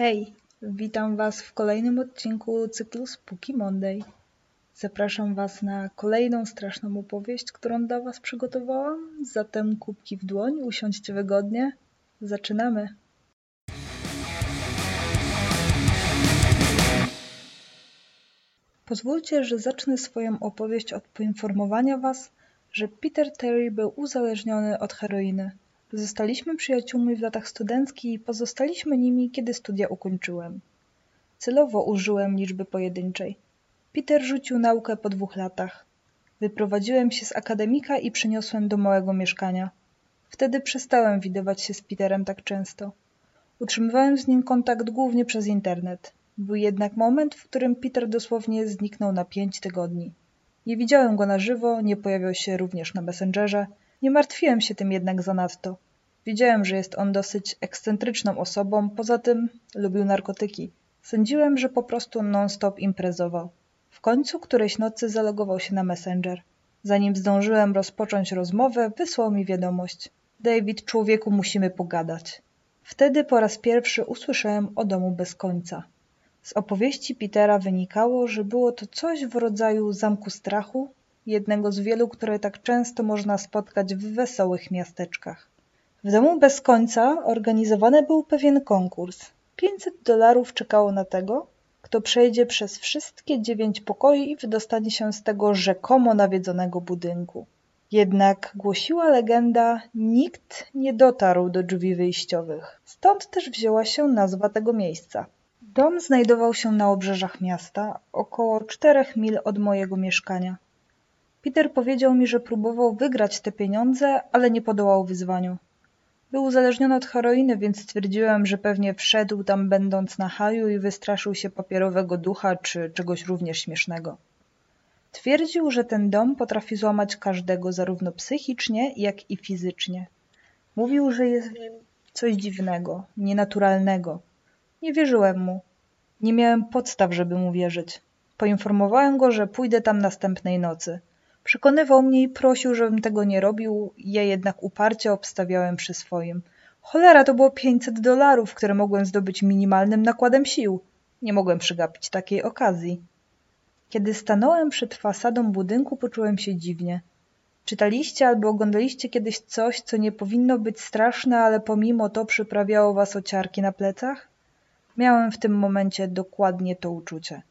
Hej, witam Was w kolejnym odcinku cyklu Spooky Monday. Zapraszam Was na kolejną straszną opowieść, którą dla Was przygotowałam. Zatem kubki w dłoń, usiądźcie wygodnie. Zaczynamy. Pozwólcie, że zacznę swoją opowieść od poinformowania Was, że Peter Terry był uzależniony od heroiny. Zostaliśmy przyjaciółmi w latach studenckich i pozostaliśmy nimi, kiedy studia ukończyłem. Celowo użyłem liczby pojedynczej. Peter rzucił naukę po dwóch latach. Wyprowadziłem się z akademika i przeniosłem do małego mieszkania. Wtedy przestałem widywać się z Peterem tak często. Utrzymywałem z nim kontakt głównie przez internet. Był jednak moment, w którym Peter dosłownie zniknął na pięć tygodni. Nie widziałem go na żywo, nie pojawiał się również na Messengerze. Nie martwiłem się tym jednak zanadto. Wiedziałem, że jest on dosyć ekscentryczną osobą, poza tym lubił narkotyki. Sądziłem, że po prostu non-stop imprezował. W końcu którejś nocy zalogował się na Messenger. Zanim zdążyłem rozpocząć rozmowę, wysłał mi wiadomość. David, człowieku, musimy pogadać. Wtedy po raz pierwszy usłyszałem o domu bez końca. Z opowieści Petera wynikało, że było to coś w rodzaju zamku strachu, jednego z wielu, które tak często można spotkać w wesołych miasteczkach. W domu bez końca organizowany był pewien konkurs. 500 dolarów czekało na tego, kto przejdzie przez wszystkie dziewięć pokoi i wydostanie się z tego rzekomo nawiedzonego budynku. Jednak głosiła legenda, nikt nie dotarł do drzwi wyjściowych. Stąd też wzięła się nazwa tego miejsca. Dom znajdował się na obrzeżach miasta, około czterech mil od mojego mieszkania. Peter powiedział mi, że próbował wygrać te pieniądze, ale nie podołał wyzwaniu. Był uzależniony od heroiny, więc stwierdziłem, że pewnie wszedł tam będąc na haju i wystraszył się papierowego ducha czy czegoś również śmiesznego. Twierdził, że ten dom potrafi złamać każdego zarówno psychicznie, jak i fizycznie. Mówił, że jest w nim coś dziwnego, nienaturalnego. Nie wierzyłem mu. Nie miałem podstaw, żeby mu wierzyć. Poinformowałem go, że pójdę tam następnej nocy. Przekonywał mnie i prosił, żebym tego nie robił, ja jednak uparcie obstawiałem przy swoim. Cholera, to było pięćset dolarów, które mogłem zdobyć minimalnym nakładem sił. Nie mogłem przegapić takiej okazji. Kiedy stanąłem przed fasadą budynku, poczułem się dziwnie. Czytaliście albo oglądaliście kiedyś coś, co nie powinno być straszne, ale pomimo to przyprawiało was o ciarki na plecach? Miałem w tym momencie dokładnie to uczucie.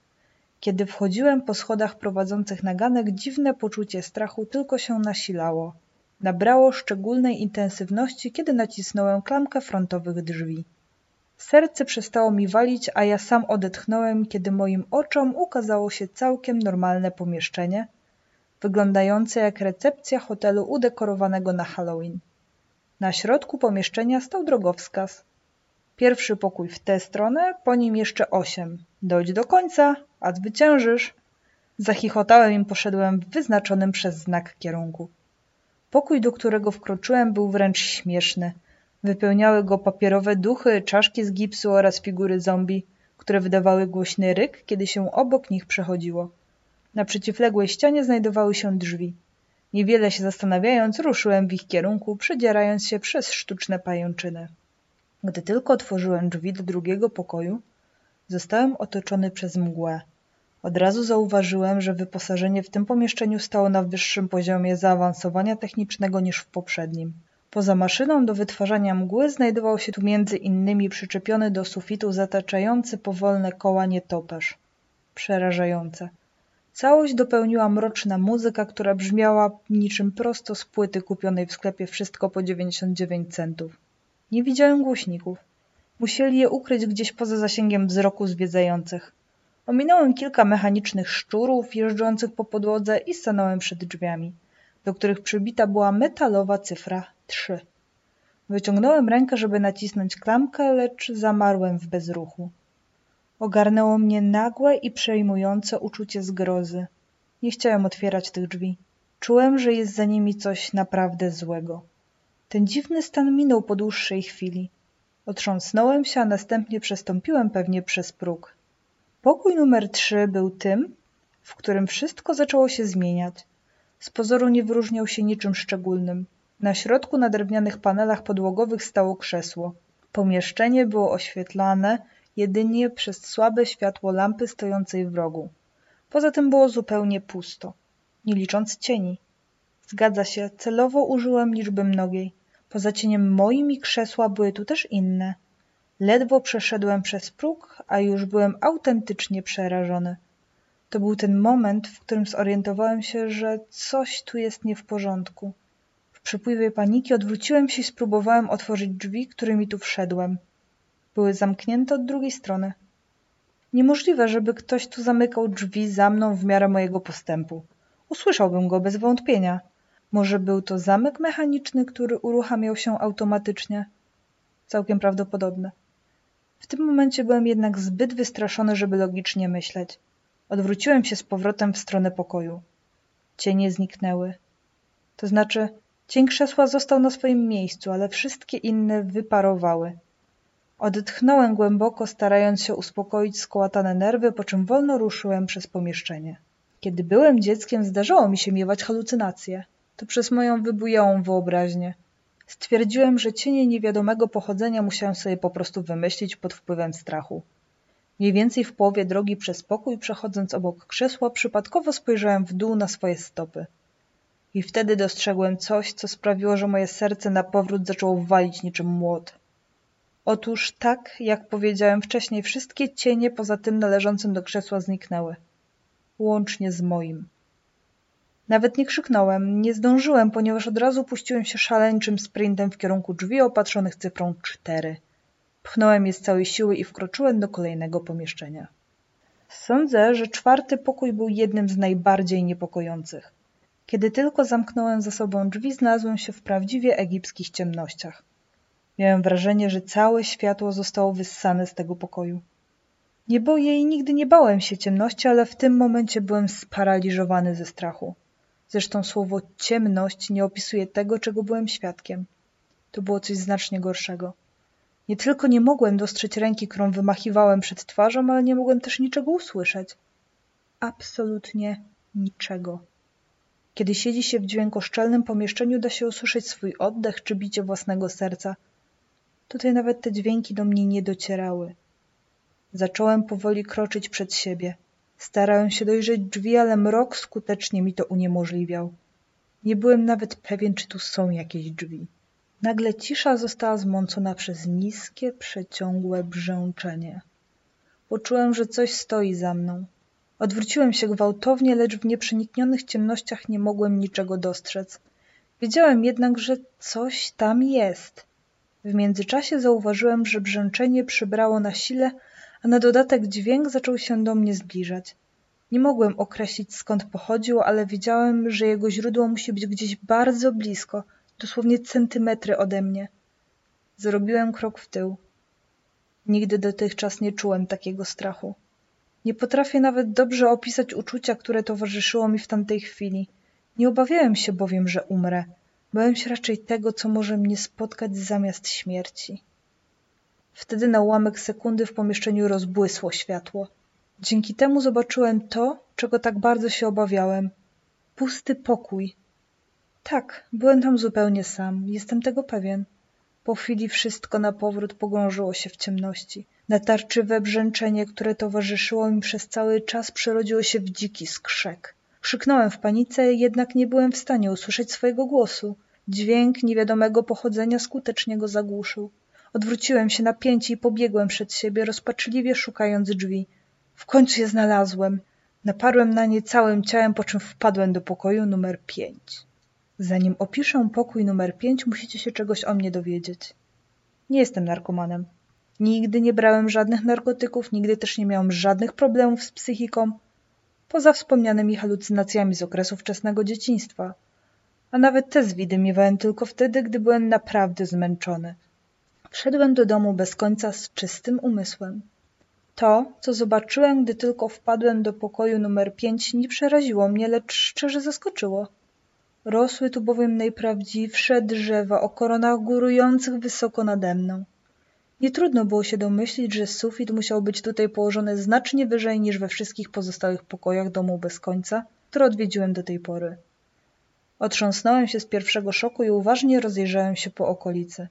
Kiedy wchodziłem po schodach prowadzących na ganek, dziwne poczucie strachu tylko się nasilało. Nabrało szczególnej intensywności, kiedy nacisnąłem klamkę frontowych drzwi. Serce przestało mi walić, a ja sam odetchnąłem, kiedy moim oczom ukazało się całkiem normalne pomieszczenie, wyglądające jak recepcja hotelu udekorowanego na Halloween. Na środku pomieszczenia stał drogowskaz. Pierwszy pokój w tę stronę, po nim jeszcze osiem. Dojdź do końca, a zwyciężysz. Zachichotałem i poszedłem w wyznaczonym przez znak kierunku. Pokój, do którego wkroczyłem, był wręcz śmieszny. Wypełniały go papierowe duchy, czaszki z gipsu oraz figury zombie, które wydawały głośny ryk, kiedy się obok nich przechodziło. Na przeciwległej ścianie znajdowały się drzwi. Niewiele się zastanawiając, ruszyłem w ich kierunku, przedzierając się przez sztuczne pajęczyny. Gdy tylko otworzyłem drzwi do drugiego pokoju, zostałem otoczony przez mgłę. Od razu zauważyłem, że wyposażenie w tym pomieszczeniu stało na wyższym poziomie zaawansowania technicznego niż w poprzednim. Poza maszyną do wytwarzania mgły znajdował się tu między innymi przyczepiony do sufitu zataczający powolne koła nietoperz. Przerażające. Całość dopełniła mroczna muzyka, która brzmiała niczym prosto z płyty kupionej w sklepie wszystko po 99 centów. Nie widziałem głośników. Musieli je ukryć gdzieś poza zasięgiem wzroku zwiedzających. Ominąłem kilka mechanicznych szczurów jeżdżących po podłodze i stanąłem przed drzwiami, do których przybita była metalowa cyfra 3. Wyciągnąłem rękę, żeby nacisnąć klamkę, lecz zamarłem w bezruchu. Ogarnęło mnie nagłe i przejmujące uczucie zgrozy. Nie chciałem otwierać tych drzwi. Czułem, że jest za nimi coś naprawdę złego. Ten dziwny stan minął po dłuższej chwili. Otrząsnąłem się, a następnie przestąpiłem pewnie przez próg. Pokój numer trzy był tym, w którym wszystko zaczęło się zmieniać. Z pozoru nie wyróżniał się niczym szczególnym. Na środku na drewnianych panelach podłogowych stało krzesło. Pomieszczenie było oświetlane jedynie przez słabe światło lampy stojącej w rogu. Poza tym było zupełnie pusto, nie licząc cieni. Zgadza się, celowo użyłem liczby mnogiej. Poza cieniem moim i krzesła były tu też inne. Ledwo przeszedłem przez próg, a już byłem autentycznie przerażony. To był ten moment, w którym zorientowałem się, że coś tu jest nie w porządku. W przepływie paniki odwróciłem się i spróbowałem otworzyć drzwi, którymi tu wszedłem. Były zamknięte od drugiej strony. Niemożliwe, żeby ktoś tu zamykał drzwi za mną w miarę mojego postępu. Usłyszałbym go bez wątpienia. Może był to zamek mechaniczny, który uruchamiał się automatycznie? Całkiem prawdopodobne. W tym momencie byłem jednak zbyt wystraszony, żeby logicznie myśleć. Odwróciłem się z powrotem w stronę pokoju. Cienie zniknęły. To znaczy, cień krzesła został na swoim miejscu, ale wszystkie inne wyparowały. Odetchnąłem głęboko, starając się uspokoić skołatane nerwy, po czym wolno ruszyłem przez pomieszczenie. Kiedy byłem dzieckiem, zdarzało mi się miewać halucynacje. To przez moją wybujałą wyobraźnię. Stwierdziłem, że cienie niewiadomego pochodzenia musiałem sobie po prostu wymyślić pod wpływem strachu. Mniej więcej w połowie drogi przez pokój, przechodząc obok krzesła, przypadkowo spojrzałem w dół na swoje stopy. I wtedy dostrzegłem coś, co sprawiło, że moje serce na powrót zaczęło walić niczym młot. Otóż tak, jak powiedziałem wcześniej, wszystkie cienie poza tym należącym do krzesła zniknęły. Łącznie z moim. Nawet nie krzyknąłem, nie zdążyłem, ponieważ od razu puściłem się szaleńczym sprintem w kierunku drzwi opatrzonych cyfrą cztery. Pchnąłem je z całej siły i wkroczyłem do kolejnego pomieszczenia. Sądzę, że czwarty pokój był jednym z najbardziej niepokojących. Kiedy tylko zamknąłem za sobą drzwi, znalazłem się w prawdziwie egipskich ciemnościach. Miałem wrażenie, że całe światło zostało wyssane z tego pokoju. Nie boję i nigdy nie bałem się ciemności, ale w tym momencie byłem sparaliżowany ze strachu. Zresztą słowo ciemność nie opisuje tego, czego byłem świadkiem. To było coś znacznie gorszego. Nie tylko nie mogłem dostrzec ręki, którą wymachiwałem przed twarzą, ale nie mogłem też niczego usłyszeć. Absolutnie niczego. Kiedy siedzi się w dźwiękoszczelnym pomieszczeniu, da się usłyszeć swój oddech czy bicie własnego serca. Tutaj nawet te dźwięki do mnie nie docierały. Zacząłem powoli kroczyć przed siebie. Starałem się dojrzeć drzwi, ale mrok skutecznie mi to uniemożliwiał. Nie byłem nawet pewien, czy tu są jakieś drzwi. Nagle cisza została zmącona przez niskie, przeciągłe brzęczenie. Poczułem, że coś stoi za mną. Odwróciłem się gwałtownie, lecz w nieprzeniknionych ciemnościach nie mogłem niczego dostrzec. Wiedziałem jednak, że coś tam jest. W międzyczasie zauważyłem, że brzęczenie przybrało na sile, a na dodatek dźwięk zaczął się do mnie zbliżać. Nie mogłem określić skąd pochodził, ale wiedziałem, że jego źródło musi być gdzieś bardzo blisko, dosłownie centymetry ode mnie. Zrobiłem krok w tył. Nigdy dotychczas nie czułem takiego strachu. Nie potrafię nawet dobrze opisać uczucia, które towarzyszyło mi w tamtej chwili. Nie obawiałem się bowiem, że umrę. Bałem się raczej tego, co może mnie spotkać zamiast śmierci. Wtedy na ułamek sekundy w pomieszczeniu rozbłysło światło. Dzięki temu zobaczyłem to, czego tak bardzo się obawiałem. Pusty pokój. Tak, byłem tam zupełnie sam, jestem tego pewien. Po chwili wszystko na powrót pogrążyło się w ciemności. Natarczywe brzęczenie, które towarzyszyło mi przez cały czas, przerodziło się w dziki skrzek. Krzyknąłem w panice, jednak nie byłem w stanie usłyszeć swojego głosu. Dźwięk niewiadomego pochodzenia skutecznie go zagłuszył. Odwróciłem się na pięci i pobiegłem przed siebie, rozpaczliwie szukając drzwi. W końcu je znalazłem. Naparłem na nie całym ciałem, po czym wpadłem do pokoju numer pięć. Zanim opiszę pokój numer pięć, musicie się czegoś o mnie dowiedzieć. Nie jestem narkomanem. Nigdy nie brałem żadnych narkotyków, nigdy też nie miałem żadnych problemów z psychiką, poza wspomnianymi halucynacjami z okresu wczesnego dzieciństwa. A nawet te zwidy miewałem tylko wtedy, gdy byłem naprawdę zmęczony. Wszedłem do domu bez końca z czystym umysłem. To, co zobaczyłem, gdy tylko wpadłem do pokoju numer pięć, nie przeraziło mnie, lecz szczerze zaskoczyło. Rosły tu bowiem najprawdziwsze drzewa o koronach górujących wysoko nade mną. Nie trudno było się domyślić, że sufit musiał być tutaj położony znacznie wyżej niż we wszystkich pozostałych pokojach domu bez końca, które odwiedziłem do tej pory. Otrząsnąłem się z pierwszego szoku i uważnie rozejrzałem się po okolicy.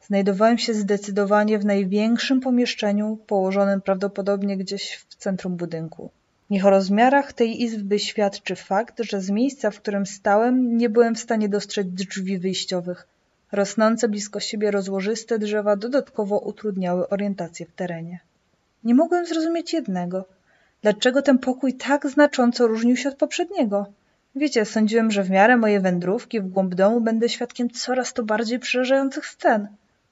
Znajdowałem się zdecydowanie w największym pomieszczeniu, położonym prawdopodobnie gdzieś w centrum budynku. Niech o rozmiarach tej izby świadczy fakt, że z miejsca, w którym stałem, nie byłem w stanie dostrzec drzwi wyjściowych. Rosnące blisko siebie rozłożyste drzewa dodatkowo utrudniały orientację w terenie. Nie mogłem zrozumieć jednego. Dlaczego ten pokój tak znacząco różnił się od poprzedniego? Wiecie, sądziłem, że w miarę mojej wędrówki w głąb domu będę świadkiem coraz to bardziej przerażających scen.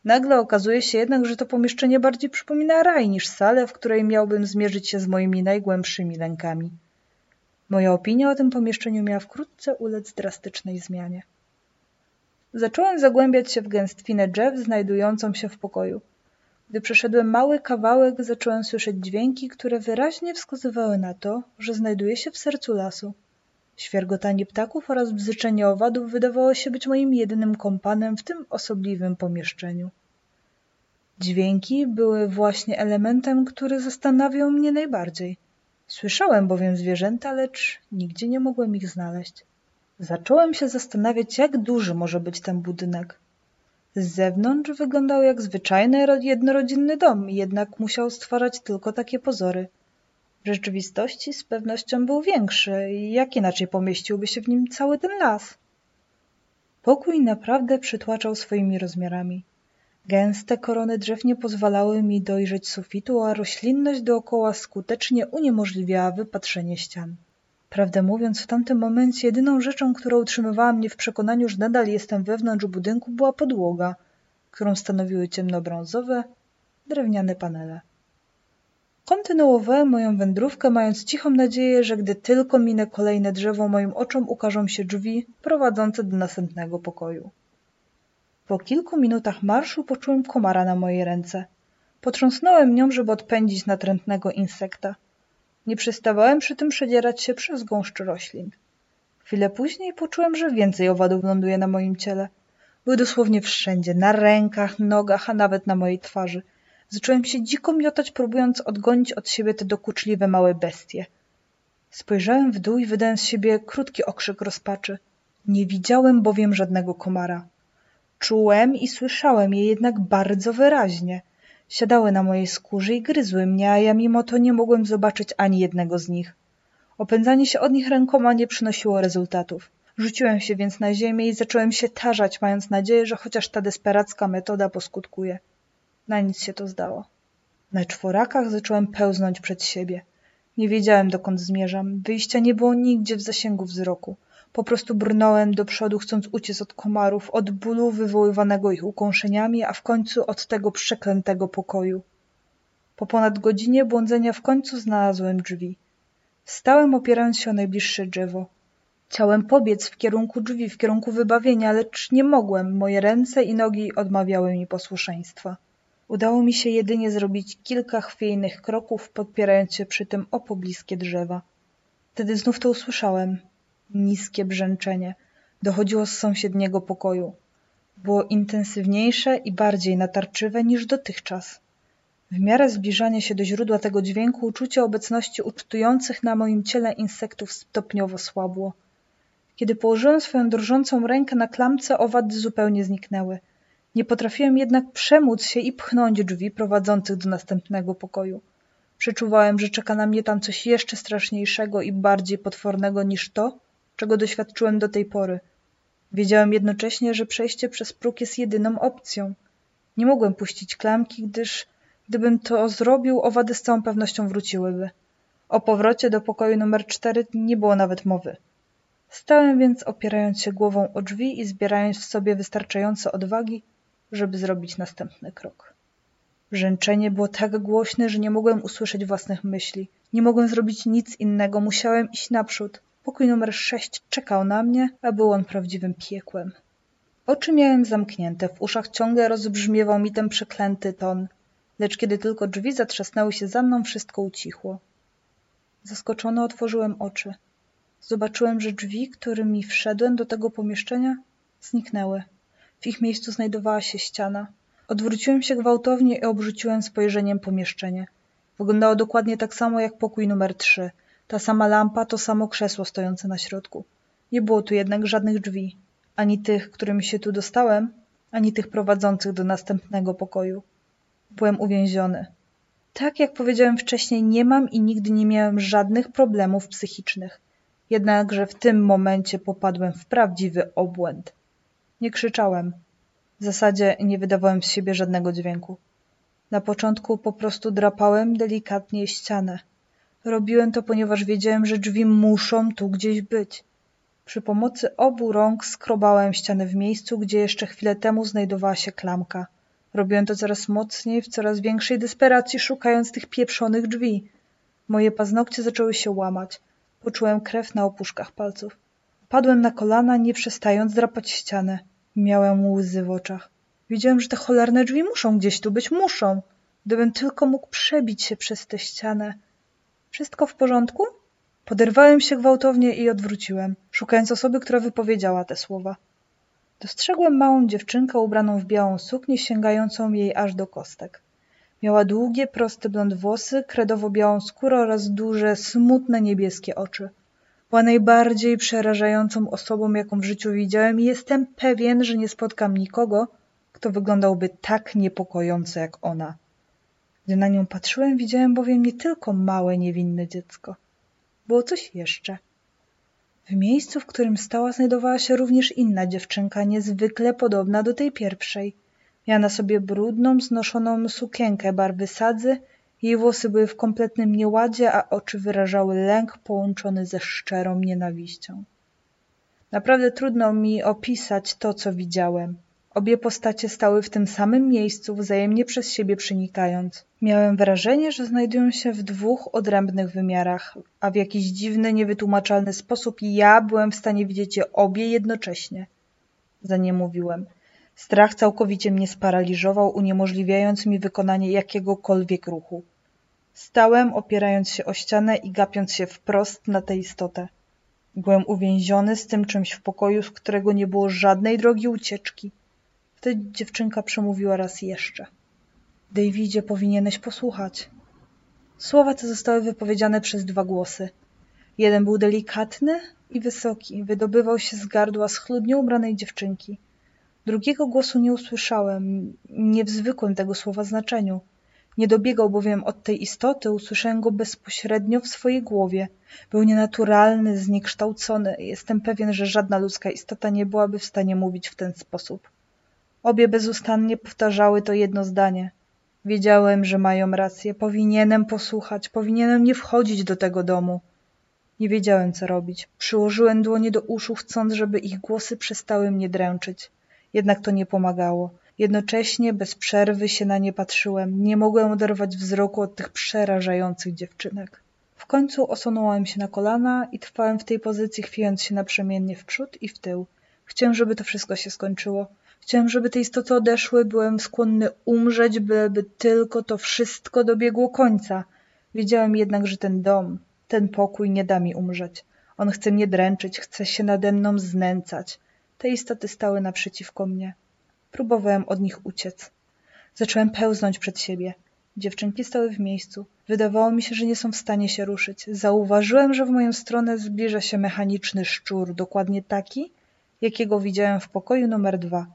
Nagle okazuje się jednak, że to pomieszczenie bardziej przypomina raj niż salę, w której miałbym zmierzyć się z moimi najgłębszymi lękami. Moja opinia o tym pomieszczeniu miała wkrótce ulec drastycznej zmianie. Zacząłem zagłębiać się w gęstwinę drzew znajdującą się w pokoju. Gdy przeszedłem mały kawałek, zacząłem słyszeć dźwięki, które wyraźnie wskazywały na to, że znajduję się w sercu lasu. Świergotanie ptaków oraz bzyczenie owadów wydawało się być moim jedynym kompanem w tym osobliwym pomieszczeniu. Dźwięki były właśnie elementem, który zastanawiał mnie najbardziej. Słyszałem bowiem zwierzęta, lecz nigdzie nie mogłem ich znaleźć. Zacząłem się zastanawiać, jak duży może być ten budynek. Z zewnątrz wyglądał jak zwyczajny jednorodzinny dom, jednak musiał stwarzać tylko takie pozory. W rzeczywistości z pewnością był większy i jak inaczej pomieściłby się w nim cały ten las? Pokój naprawdę przytłaczał swoimi rozmiarami. Gęste korony drzew nie pozwalały mi dojrzeć sufitu, a roślinność dookoła skutecznie uniemożliwiała wypatrzenie ścian. Prawdę mówiąc, w tamtym momencie jedyną rzeczą, która utrzymywała mnie w przekonaniu, że nadal jestem wewnątrz budynku, była podłoga, którą stanowiły ciemnobrązowe, drewniane panele. Kontynuowałem moją wędrówkę, mając cichą nadzieję, że gdy tylko minę kolejne drzewo, moim oczom ukażą się drzwi prowadzące do następnego pokoju. Po kilku minutach marszu poczułem komara na mojej ręce. Potrząsnąłem nią, żeby odpędzić natrętnego insekta. Nie przestawałem przy tym przedzierać się przez gąszcz roślin. Chwilę później poczułem, że więcej owadów ląduje na moim ciele. Były dosłownie wszędzie, na rękach, nogach, a nawet na mojej twarzy – Zacząłem się dziko miotać, próbując odgonić od siebie te dokuczliwe małe bestie. Spojrzałem w dół i wydałem z siebie krótki okrzyk rozpaczy. Nie widziałem bowiem żadnego komara. Czułem i słyszałem je jednak bardzo wyraźnie. Siadały na mojej skórze i gryzły mnie, a ja mimo to nie mogłem zobaczyć ani jednego z nich. Opędzanie się od nich rękoma nie przynosiło rezultatów. Rzuciłem się więc na ziemię i zacząłem się tarzać, mając nadzieję, że chociaż ta desperacka metoda poskutkuje. Na nic się to zdało. Na czworakach zacząłem pełznąć przed siebie. Nie wiedziałem, dokąd zmierzam. Wyjścia nie było nigdzie w zasięgu wzroku. Po prostu brnąłem do przodu, chcąc uciec od komarów, od bólu wywoływanego ich ukąszeniami, a w końcu od tego przeklętego pokoju. Po ponad godzinie błądzenia w końcu znalazłem drzwi. Stałem opierając się o najbliższe drzewo. Chciałem pobiec w kierunku drzwi, w kierunku wybawienia, lecz nie mogłem. Moje ręce i nogi odmawiały mi posłuszeństwa. Udało mi się jedynie zrobić kilka chwiejnych kroków, podpierając się przy tym o pobliskie drzewa. Wtedy znów to usłyszałem. Niskie brzęczenie. Dochodziło z sąsiedniego pokoju. Było intensywniejsze i bardziej natarczywe niż dotychczas. W miarę zbliżania się do źródła tego dźwięku uczucie obecności ucztujących na moim ciele insektów stopniowo słabło. Kiedy położyłem swoją drżącą rękę na klamce, owady zupełnie zniknęły – nie potrafiłem jednak przemóc się i pchnąć drzwi prowadzących do następnego pokoju. Przeczuwałem, że czeka na mnie tam coś jeszcze straszniejszego i bardziej potwornego niż to, czego doświadczyłem do tej pory. Wiedziałem jednocześnie, że przejście przez próg jest jedyną opcją. Nie mogłem puścić klamki, gdyż gdybym to zrobił, owady z całą pewnością wróciłyby. O powrocie do pokoju numer cztery nie było nawet mowy. Stałem więc opierając się głową o drzwi i zbierając w sobie wystarczająco odwagi, żeby zrobić następny krok. Brzęczenie było tak głośne, że nie mogłem usłyszeć własnych myśli. Nie mogłem zrobić nic innego, musiałem iść naprzód. Pokój numer sześć czekał na mnie, a był on prawdziwym piekłem. Oczy miałem zamknięte, w uszach ciągle rozbrzmiewał mi ten przeklęty ton, lecz kiedy tylko drzwi zatrzasnęły się za mną, wszystko ucichło. Zaskoczony otworzyłem oczy. Zobaczyłem, że drzwi, którymi wszedłem do tego pomieszczenia, zniknęły. W ich miejscu znajdowała się ściana. Odwróciłem się gwałtownie i obrzuciłem spojrzeniem pomieszczenie. Wyglądało dokładnie tak samo jak pokój numer trzy. Ta sama lampa, to samo krzesło stojące na środku. Nie było tu jednak żadnych drzwi. Ani tych, którymi się tu dostałem, ani tych prowadzących do następnego pokoju. Byłem uwięziony. Tak jak powiedziałem wcześniej, nie mam i nigdy nie miałem żadnych problemów psychicznych. Jednakże w tym momencie popadłem w prawdziwy obłęd. Nie krzyczałem. W zasadzie nie wydawałem z siebie żadnego dźwięku. Na początku po prostu drapałem delikatnie ścianę. Robiłem to, ponieważ wiedziałem, że drzwi muszą tu gdzieś być. Przy pomocy obu rąk skrobałem ścianę w miejscu, gdzie jeszcze chwilę temu znajdowała się klamka. Robiłem to coraz mocniej, w coraz większej desperacji, szukając tych pieprzonych drzwi. Moje paznokcie zaczęły się łamać. Poczułem krew na opuszkach palców. Padłem na kolana, nie przestając drapać ścianę. Miałem łzy w oczach. Wiedziałem, że te cholerne drzwi muszą gdzieś tu być, muszą. Gdybym tylko mógł przebić się przez tę ścianę. Wszystko w porządku? Poderwałem się gwałtownie i odwróciłem, szukając osoby, która wypowiedziała te słowa. Dostrzegłem małą dziewczynkę ubraną w białą suknię, sięgającą jej aż do kostek. Miała długie, proste blond włosy, kredowo-białą skórę oraz duże, smutne niebieskie oczy. Była najbardziej przerażającą osobą, jaką w życiu widziałem i jestem pewien, że nie spotkam nikogo, kto wyglądałby tak niepokojąco jak ona. Gdy na nią patrzyłem, widziałem bowiem nie tylko małe, niewinne dziecko. Było coś jeszcze. W miejscu, w którym stała, znajdowała się również inna dziewczynka, niezwykle podobna do tej pierwszej. Miała na sobie brudną, znoszoną sukienkę barwy sadzy, jej włosy były w kompletnym nieładzie, a oczy wyrażały lęk połączony ze szczerą nienawiścią. Naprawdę trudno mi opisać to, co widziałem. Obie postacie stały w tym samym miejscu, wzajemnie przez siebie przenikając. Miałem wrażenie, że znajdują się w dwóch odrębnych wymiarach, a w jakiś dziwny, niewytłumaczalny sposób ja byłem w stanie widzieć je obie jednocześnie. Za nie mówiłem. Strach całkowicie mnie sparaliżował, uniemożliwiając mi wykonanie jakiegokolwiek ruchu. Stałem, opierając się o ścianę i gapiąc się wprost na tę istotę. Byłem uwięziony z tym czymś w pokoju, z którego nie było żadnej drogi ucieczki. Wtedy dziewczynka przemówiła raz jeszcze. Davidzie, powinieneś posłuchać. Słowa te zostały wypowiedziane przez dwa głosy. Jeden był delikatny i wysoki, wydobywał się z gardła schludnie ubranej dziewczynki. Drugiego głosu nie usłyszałem, nie w zwykłym tego słowa znaczeniu. Nie dobiegał bowiem od tej istoty, usłyszałem go bezpośrednio w swojej głowie. Był nienaturalny, zniekształcony. Jestem pewien, że żadna ludzka istota nie byłaby w stanie mówić w ten sposób. Obie bezustannie powtarzały to jedno zdanie. Wiedziałem, że mają rację. Powinienem posłuchać, powinienem nie wchodzić do tego domu. Nie wiedziałem, co robić. Przyłożyłem dłonie do uszu, chcąc, żeby ich głosy przestały mnie dręczyć. Jednak to nie pomagało. Jednocześnie bez przerwy się na nie patrzyłem. Nie mogłem oderwać wzroku od tych przerażających dziewczynek. W końcu osunąłem się na kolana i trwałem w tej pozycji, chwiejąc się naprzemiennie w przód i w tył. Chciałem, żeby to wszystko się skończyło. Chciałem, żeby te istoty odeszły, byłem skłonny umrzeć, byleby tylko to wszystko dobiegło końca. Wiedziałem jednak, że ten dom, ten pokój nie da mi umrzeć. On chce mnie dręczyć, chce się nade mną znęcać. Te istoty stały naprzeciwko mnie. Próbowałem od nich uciec. Zacząłem pełznąć przed siebie. Dziewczynki stały w miejscu. Wydawało mi się, że nie są w stanie się ruszyć. Zauważyłem, że w moją stronę zbliża się mechaniczny szczur, dokładnie taki, jakiego widziałem w pokoju numer dwa.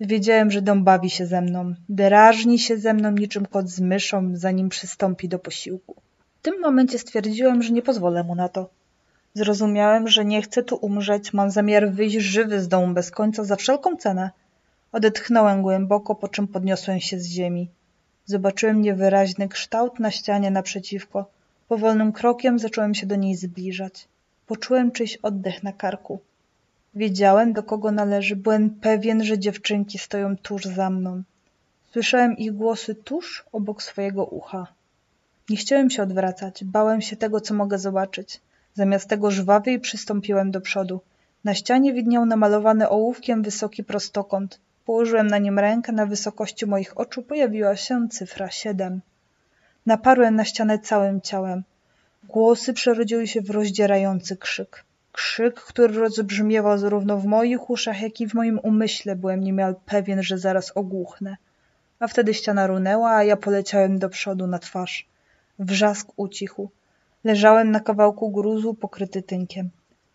Wiedziałem, że dom bawi się ze mną, drażni się ze mną niczym kot z myszą, zanim przystąpi do posiłku. W tym momencie stwierdziłem, że nie pozwolę mu na to. Zrozumiałem, że nie chcę tu umrzeć, mam zamiar wyjść żywy z domu bez końca za wszelką cenę. Odetchnąłem głęboko, po czym podniosłem się z ziemi. Zobaczyłem niewyraźny kształt na ścianie naprzeciwko. Powolnym krokiem zacząłem się do niej zbliżać. Poczułem czyjś oddech na karku. Wiedziałem, do kogo należy. Byłem pewien, że dziewczynki stoją tuż za mną. Słyszałem ich głosy tuż obok swojego ucha. Nie chciałem się odwracać. Bałem się tego, co mogę zobaczyć. Zamiast tego żwawiej przystąpiłem do przodu. Na ścianie widniał namalowany ołówkiem wysoki prostokąt. Położyłem na nim rękę, na wysokości moich oczu pojawiła się cyfra siedem. Naparłem na ścianę całym ciałem. Głosy przerodziły się w rozdzierający krzyk. Krzyk, który rozbrzmiewał zarówno w moich uszach, jak i w moim umyśle. Byłem niemal pewien, że zaraz ogłuchnę. A wtedy ściana runęła, a ja poleciałem do przodu na twarz. Wrzask ucichł. Leżałem na kawałku gruzu pokryty tynkiem.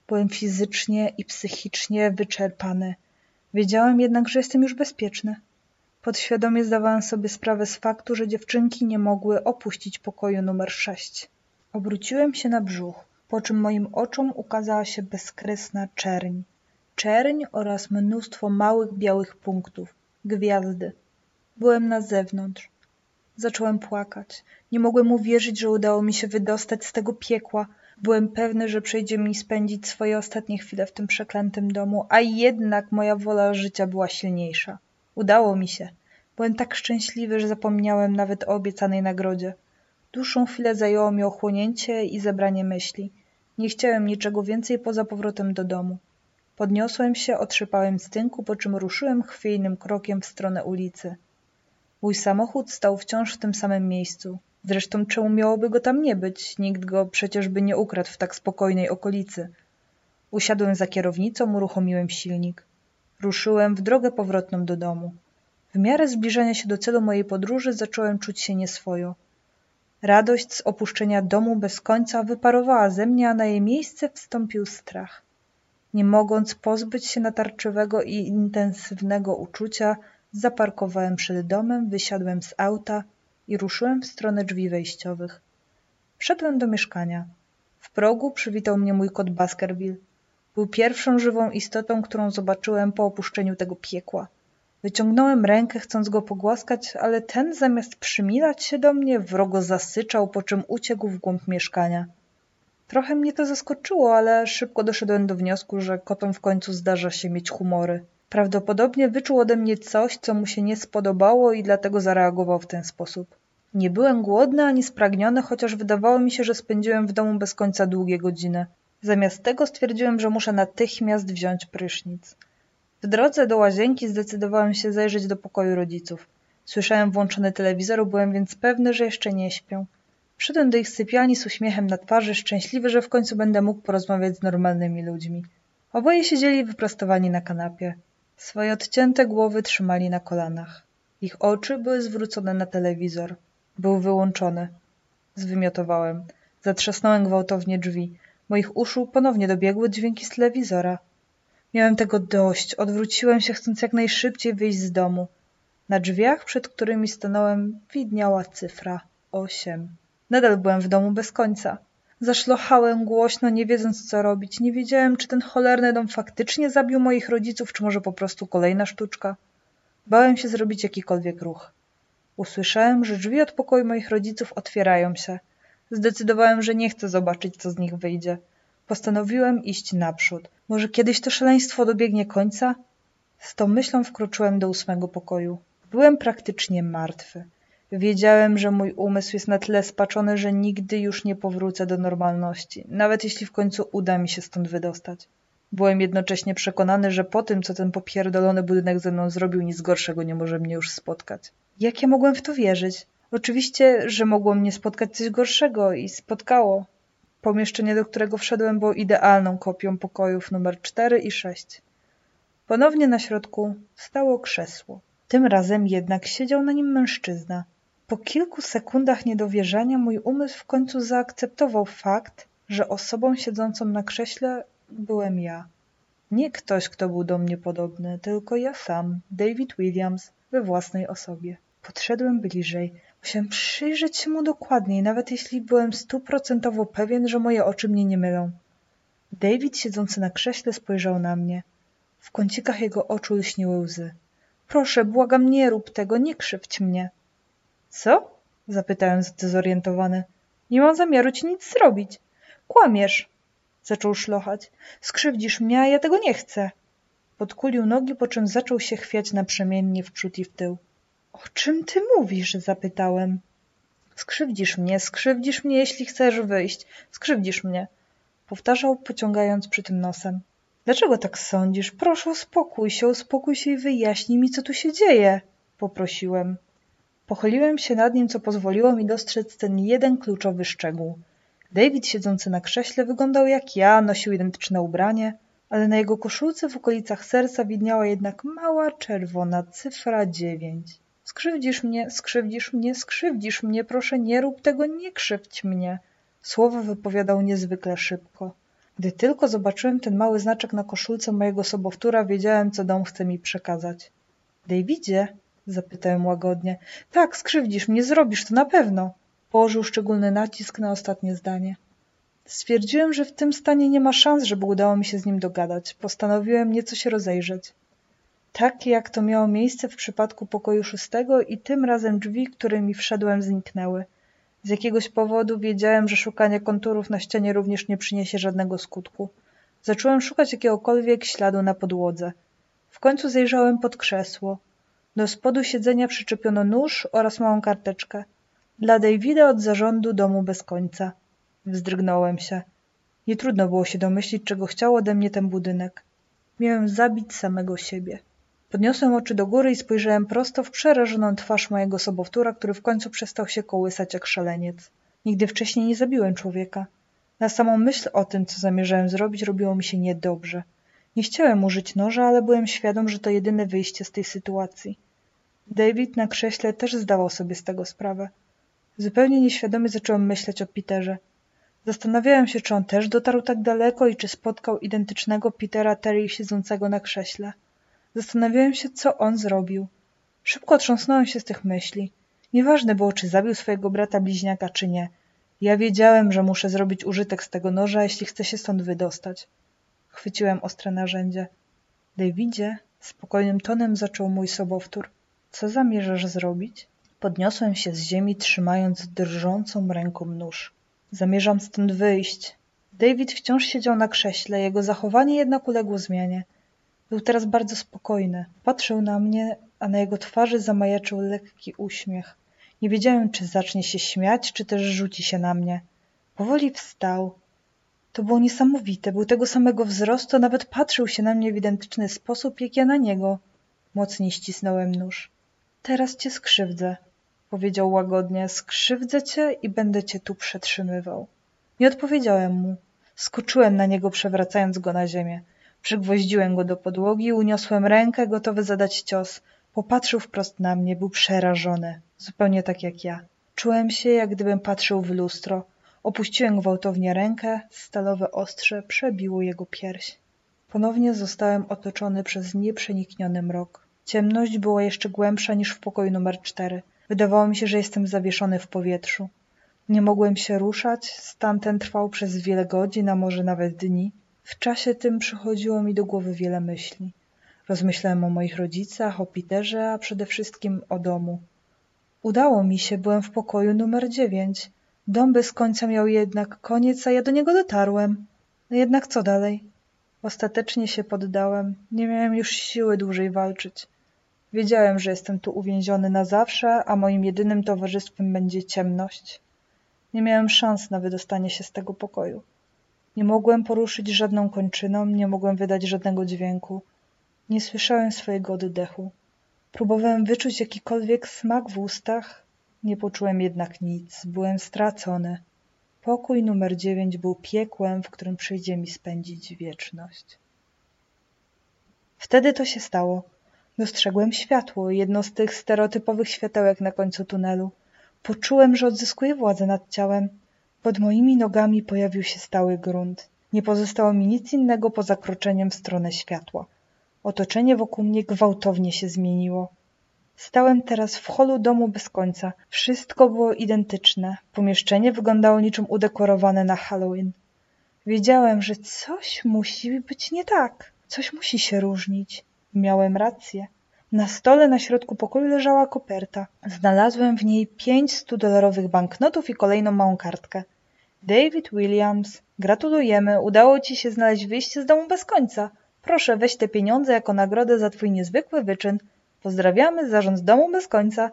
Byłem fizycznie i psychicznie wyczerpany. Wiedziałem jednak, że jestem już bezpieczny. Podświadomie zdawałem sobie sprawę z faktu, że dziewczynki nie mogły opuścić pokoju numer sześć. Obróciłem się na brzuch, po czym moim oczom ukazała się bezkresna czerń. Czerń oraz mnóstwo małych białych punktów, gwiazdy. Byłem na zewnątrz. Zacząłem płakać. Nie mogłem uwierzyć, że udało mi się wydostać z tego piekła. Byłem pewny, że przejdzie mi spędzić swoje ostatnie chwile w tym przeklętym domu, a jednak moja wola życia była silniejsza. Udało mi się. Byłem tak szczęśliwy, że zapomniałem nawet o obiecanej nagrodzie. Dłuższą chwilę zajęło mi ochłonięcie i zebranie myśli. Nie chciałem niczego więcej poza powrotem do domu. Podniosłem się, otrzepałem z tynku, po czym ruszyłem chwiejnym krokiem w stronę ulicy. Mój samochód stał wciąż w tym samym miejscu. Zresztą czemu miałoby go tam nie być? Nikt go przecież by nie ukradł w tak spokojnej okolicy. Usiadłem za kierownicą, uruchomiłem silnik. Ruszyłem w drogę powrotną do domu. W miarę zbliżania się do celu mojej podróży zacząłem czuć się nieswojo. Radość z opuszczenia domu bez końca wyparowała ze mnie, a na jej miejsce wstąpił strach. Nie mogąc pozbyć się natarczywego i intensywnego uczucia, zaparkowałem przed domem, wysiadłem z auta i ruszyłem w stronę drzwi wejściowych. Wszedłem do mieszkania. W progu przywitał mnie mój kot Baskerville. Był pierwszą żywą istotą, którą zobaczyłem po opuszczeniu tego piekła. Wyciągnąłem rękę, chcąc go pogłaskać, ale ten zamiast przymilać się do mnie, wrogo zasyczał, po czym uciekł w głąb mieszkania. Trochę mnie to zaskoczyło, ale szybko doszedłem do wniosku, że kotom w końcu zdarza się mieć humory. Prawdopodobnie wyczuł ode mnie coś, co mu się nie spodobało i dlatego zareagował w ten sposób. Nie byłem głodny ani spragniony, chociaż wydawało mi się, że spędziłem w domu bez końca długie godziny. Zamiast tego stwierdziłem, że muszę natychmiast wziąć prysznic. W drodze do łazienki zdecydowałem się zajrzeć do pokoju rodziców. Słyszałem włączony telewizor, byłem więc pewny, że jeszcze nie śpią. Przyszedłem do ich sypialni z uśmiechem na twarzy, szczęśliwy, że w końcu będę mógł porozmawiać z normalnymi ludźmi. Oboje siedzieli wyprostowani na kanapie. Swoje odcięte głowy trzymali na kolanach. Ich oczy były zwrócone na telewizor. Był wyłączony. Zwymiotowałem. Zatrzasnąłem gwałtownie drzwi. Moich uszu ponownie dobiegły dźwięki z telewizora. Miałem tego dość. Odwróciłem się, chcąc jak najszybciej wyjść z domu. Na drzwiach, przed którymi stanąłem, widniała cyfra osiem. Nadal byłem w domu bez końca. Zaszlochałem głośno, nie wiedząc co robić. Nie wiedziałem, czy ten cholerny dom faktycznie zabił moich rodziców, czy może po prostu kolejna sztuczka. Bałem się zrobić jakikolwiek ruch. Usłyszałem, że drzwi od pokoju moich rodziców otwierają się. Zdecydowałem, że nie chcę zobaczyć, co z nich wyjdzie. Postanowiłem iść naprzód. Może kiedyś to szaleństwo dobiegnie końca? Z tą myślą wkroczyłem do ósmego pokoju. Byłem praktycznie martwy. Wiedziałem, że mój umysł jest na tyle spaczony, że nigdy już nie powrócę do normalności, nawet jeśli w końcu uda mi się stąd wydostać. Byłem jednocześnie przekonany, że po tym, co ten popierdolony budynek ze mną zrobił, nic gorszego nie może mnie już spotkać. Jak ja mogłem w to wierzyć? Oczywiście, że mogło mnie spotkać coś gorszego i spotkało. Pomieszczenie, do którego wszedłem, było idealną kopią pokojów numer 4 i 6. Ponownie na środku stało krzesło. Tym razem jednak siedział na nim mężczyzna. Po kilku sekundach niedowierzania mój umysł w końcu zaakceptował fakt, że osobą siedzącą na krześle byłem ja. Nie ktoś, kto był do mnie podobny, tylko ja sam, David Williams, we własnej osobie. Podszedłem bliżej. Musiałem przyjrzeć się mu dokładniej, nawet jeśli byłem stuprocentowo pewien, że moje oczy mnie nie mylą. David siedzący na krześle spojrzał na mnie. W kącikach jego oczu lśniły łzy. Proszę, błagam, nie rób tego, nie krzywdź mnie. Co? zapytałem zdezorientowany. Nie mam zamiaru ci nic zrobić. Kłamiesz, zaczął szlochać. Skrzywdzisz mnie, a ja tego nie chcę. Podkulił nogi, po czym zaczął się chwiać naprzemiennie w przód i w tył. O czym ty mówisz? zapytałem. Skrzywdzisz mnie, skrzywdzisz mnie, jeśli chcesz wyjść. Skrzywdzisz mnie. Powtarzał, pociągając przy tym nosem. Dlaczego tak sądzisz? Proszę, uspokój się, uspokój się i wyjaśnij mi, co tu się dzieje. Poprosiłem. Pochyliłem się nad nim, co pozwoliło mi dostrzec ten jeden kluczowy szczegół. David siedzący na krześle wyglądał jak ja, nosił identyczne ubranie, ale na jego koszulce w okolicach serca widniała jednak mała czerwona cyfra dziewięć. Skrzywdzisz mnie, skrzywdzisz mnie, skrzywdzisz mnie, proszę nie rób tego, nie krzywdź mnie. Słowo wypowiadał niezwykle szybko. Gdy tylko zobaczyłem ten mały znaczek na koszulce mojego sobowtóra, wiedziałem, co dom chce mi przekazać. Davidzie? Zapytałem łagodnie. Tak, skrzywdzisz mnie, zrobisz to na pewno. Położył szczególny nacisk na ostatnie zdanie. Stwierdziłem, że w tym stanie nie ma szans, żeby udało mi się z nim dogadać. Postanowiłem nieco się rozejrzeć. Tak jak to miało miejsce w przypadku pokoju szóstego i tym razem drzwi, którymi wszedłem, zniknęły. Z jakiegoś powodu wiedziałem, że szukanie konturów na ścianie również nie przyniesie żadnego skutku. Zacząłem szukać jakiegokolwiek śladu na podłodze. W końcu zajrzałem pod krzesło. Do spodu siedzenia przyczepiono nóż oraz małą karteczkę. Dla Davida od zarządu domu bez końca. Wzdrygnąłem się. Nie trudno było się domyślić, czego chciał ode mnie ten budynek. Miałem zabić samego siebie. Podniosłem oczy do góry i spojrzałem prosto w przerażoną twarz mojego sobowtóra, który w końcu przestał się kołysać jak szaleniec. Nigdy wcześniej nie zabiłem człowieka. Na samą myśl o tym, co zamierzałem zrobić, robiło mi się niedobrze. Nie chciałem użyć noża, ale byłem świadom, że to jedyne wyjście z tej sytuacji. David na krześle też zdawał sobie z tego sprawę. Zupełnie nieświadomie zacząłem myśleć o Peterze. Zastanawiałem się, czy on też dotarł tak daleko i czy spotkał identycznego Petera Terry siedzącego na krześle. Zastanawiałem się, co on zrobił. Szybko otrząsnąłem się z tych myśli. Nieważne było, czy zabił swojego brata bliźniaka, czy nie. Ja wiedziałem, że muszę zrobić użytek z tego noża, jeśli chcę się stąd wydostać. Chwyciłem ostre narzędzie. Davidzie, spokojnym tonem zaczął mój sobowtór. Co zamierzasz zrobić? Podniosłem się z ziemi, trzymając drżącą ręką nóż. Zamierzam stąd wyjść. David wciąż siedział na krześle, jego zachowanie jednak uległo zmianie. Był teraz bardzo spokojny. Patrzył na mnie, a na jego twarzy zamajaczył lekki uśmiech. Nie wiedziałem, czy zacznie się śmiać, czy też rzuci się na mnie. Powoli wstał. To było niesamowite. Był tego samego wzrostu, nawet patrzył się na mnie w identyczny sposób, jak ja na niego. Mocniej ścisnąłem nóż. Teraz cię skrzywdzę, powiedział łagodnie. Skrzywdzę cię i będę cię tu przetrzymywał. Nie odpowiedziałem mu. Skoczyłem na niego, przewracając go na ziemię. Przygwoździłem go do podłogi, uniosłem rękę, gotowy zadać cios. Popatrzył wprost na mnie, był przerażony, zupełnie tak jak ja. Czułem się, jak gdybym patrzył w lustro. Opuściłem gwałtownie rękę, stalowe ostrze przebiło jego pierś. Ponownie zostałem otoczony przez nieprzenikniony mrok. Ciemność była jeszcze głębsza niż w pokoju numer cztery. Wydawało mi się, że jestem zawieszony w powietrzu. Nie mogłem się ruszać, stan ten trwał przez wiele godzin, a może nawet dni. W czasie tym przychodziło mi do głowy wiele myśli. Rozmyślałem o moich rodzicach, o Peterze, a przede wszystkim o domu. Udało mi się, byłem w pokoju numer dziewięć. Dom bez końca miał jednak koniec, a ja do niego dotarłem. No jednak co dalej? Ostatecznie się poddałem. Nie miałem już siły dłużej walczyć. Wiedziałem, że jestem tu uwięziony na zawsze, a moim jedynym towarzystwem będzie ciemność. Nie miałem szans na wydostanie się z tego pokoju. Nie mogłem poruszyć żadną kończyną, nie mogłem wydać żadnego dźwięku. Nie słyszałem swojego oddechu. Próbowałem wyczuć jakikolwiek smak w ustach, nie poczułem jednak nic, byłem stracony. Pokój numer dziewięć był piekłem, w którym przyjdzie mi spędzić wieczność. Wtedy to się stało. Dostrzegłem światło, jedno z tych stereotypowych światełek na końcu tunelu. Poczułem, że odzyskuję władzę nad ciałem. Pod moimi nogami pojawił się stały grunt. Nie pozostało mi nic innego poza kroczeniem w stronę światła. Otoczenie wokół mnie gwałtownie się zmieniło. Stałem teraz w holu domu bez końca. Wszystko było identyczne. Pomieszczenie wyglądało niczym udekorowane na Halloween. Wiedziałem, że coś musi być nie tak. Coś musi się różnić. Miałem rację. Na stole na środku pokoju leżała koperta. Znalazłem w niej pięć stodolarowych banknotów i kolejną małą kartkę. David Williams, gratulujemy, udało ci się znaleźć wyjście z domu bez końca. Proszę, weź te pieniądze jako nagrodę za twój niezwykły wyczyn. Pozdrawiamy, zarząd domu bez końca.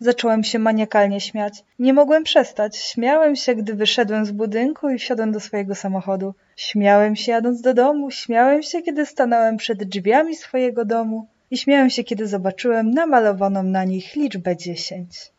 Zacząłem się maniakalnie śmiać. Nie mogłem przestać. Śmiałem się, gdy wyszedłem z budynku i wsiadłem do swojego samochodu. Śmiałem się jadąc do domu, śmiałem się, kiedy stanąłem przed drzwiami swojego domu i śmiałem się, kiedy zobaczyłem namalowaną na nich liczbę dziesięć.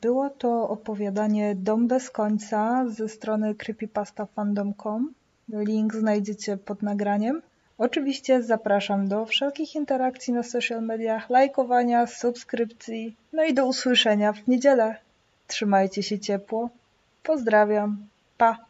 Było to opowiadanie Dom bez końca ze strony creepypastafandom.com. Link znajdziecie pod nagraniem. Oczywiście zapraszam do wszelkich interakcji na social mediach, lajkowania, subskrypcji, no i do usłyszenia w niedzielę. Trzymajcie się ciepło. Pozdrawiam. Pa.